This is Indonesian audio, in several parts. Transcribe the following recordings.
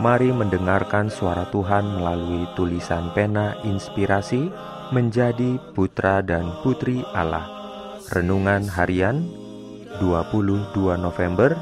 Mari mendengarkan suara Tuhan melalui tulisan pena inspirasi menjadi putra dan putri Allah. Renungan harian 22 November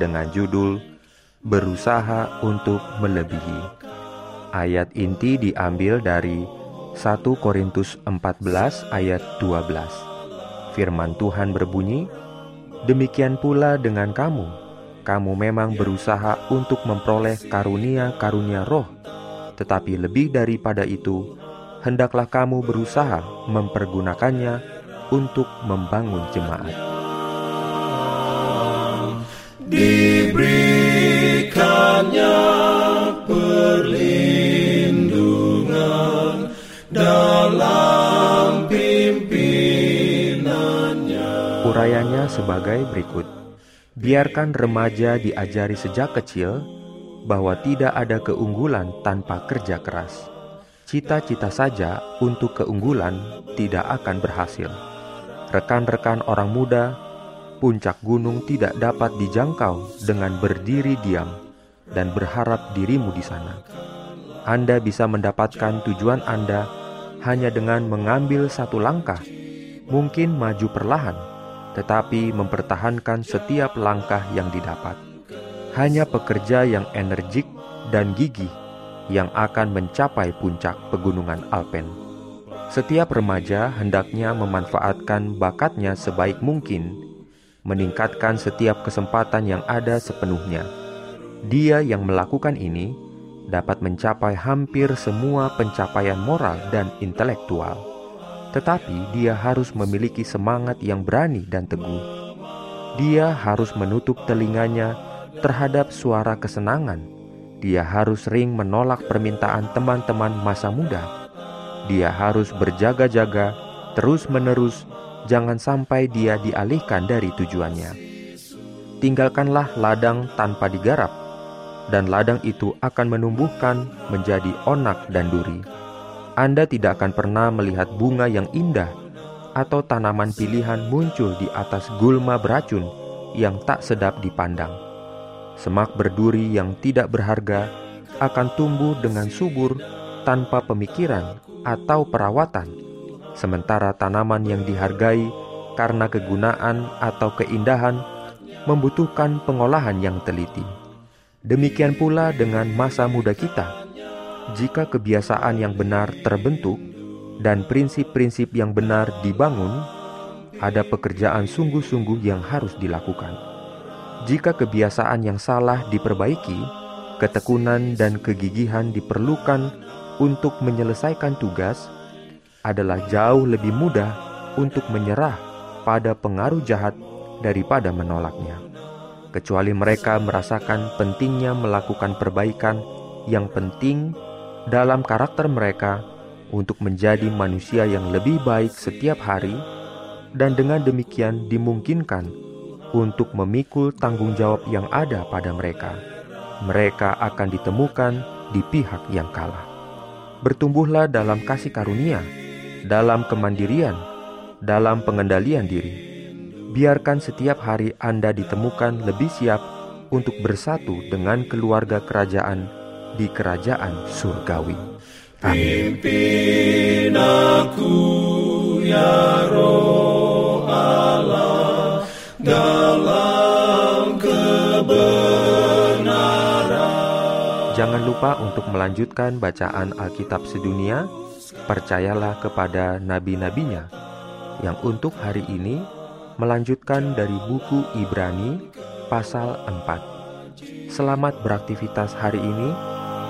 dengan judul Berusaha untuk melebihi. Ayat inti diambil dari 1 Korintus 14 ayat 12. Firman Tuhan berbunyi, Demikian pula dengan kamu, kamu memang berusaha untuk memperoleh karunia-karunia roh, tetapi lebih daripada itu, hendaklah kamu berusaha mempergunakannya untuk membangun jemaat. Diberikannya perlindungan dalam pimpinannya. Urayanya sebagai berikut. Biarkan remaja diajari sejak kecil bahwa tidak ada keunggulan tanpa kerja keras. Cita-cita saja untuk keunggulan tidak akan berhasil. Rekan-rekan orang muda, puncak gunung tidak dapat dijangkau dengan berdiri diam dan berharap dirimu di sana. Anda bisa mendapatkan tujuan Anda hanya dengan mengambil satu langkah, mungkin maju perlahan tetapi mempertahankan setiap langkah yang didapat. Hanya pekerja yang energik dan gigih yang akan mencapai puncak pegunungan Alpen. Setiap remaja hendaknya memanfaatkan bakatnya sebaik mungkin, meningkatkan setiap kesempatan yang ada sepenuhnya. Dia yang melakukan ini dapat mencapai hampir semua pencapaian moral dan intelektual tetapi dia harus memiliki semangat yang berani dan teguh. Dia harus menutup telinganya terhadap suara kesenangan. Dia harus sering menolak permintaan teman-teman masa muda. Dia harus berjaga-jaga terus-menerus, jangan sampai dia dialihkan dari tujuannya. Tinggalkanlah ladang tanpa digarap, dan ladang itu akan menumbuhkan menjadi onak dan duri anda tidak akan pernah melihat bunga yang indah atau tanaman pilihan muncul di atas gulma beracun yang tak sedap dipandang. Semak berduri yang tidak berharga akan tumbuh dengan subur tanpa pemikiran atau perawatan, sementara tanaman yang dihargai karena kegunaan atau keindahan membutuhkan pengolahan yang teliti. Demikian pula dengan masa muda kita jika kebiasaan yang benar terbentuk dan prinsip-prinsip yang benar dibangun, ada pekerjaan sungguh-sungguh yang harus dilakukan. Jika kebiasaan yang salah diperbaiki, ketekunan dan kegigihan diperlukan untuk menyelesaikan tugas, adalah jauh lebih mudah untuk menyerah pada pengaruh jahat daripada menolaknya. Kecuali mereka merasakan pentingnya melakukan perbaikan yang penting dalam karakter mereka untuk menjadi manusia yang lebih baik setiap hari, dan dengan demikian dimungkinkan untuk memikul tanggung jawab yang ada pada mereka. Mereka akan ditemukan di pihak yang kalah. Bertumbuhlah dalam kasih karunia, dalam kemandirian, dalam pengendalian diri. Biarkan setiap hari Anda ditemukan lebih siap untuk bersatu dengan keluarga kerajaan di kerajaan surgawi. Pimpin aku ya roh Allah dalam kebenaran. Jangan lupa untuk melanjutkan bacaan Alkitab sedunia. Percayalah kepada nabi-nabinya yang untuk hari ini melanjutkan dari buku Ibrani pasal 4. Selamat beraktivitas hari ini.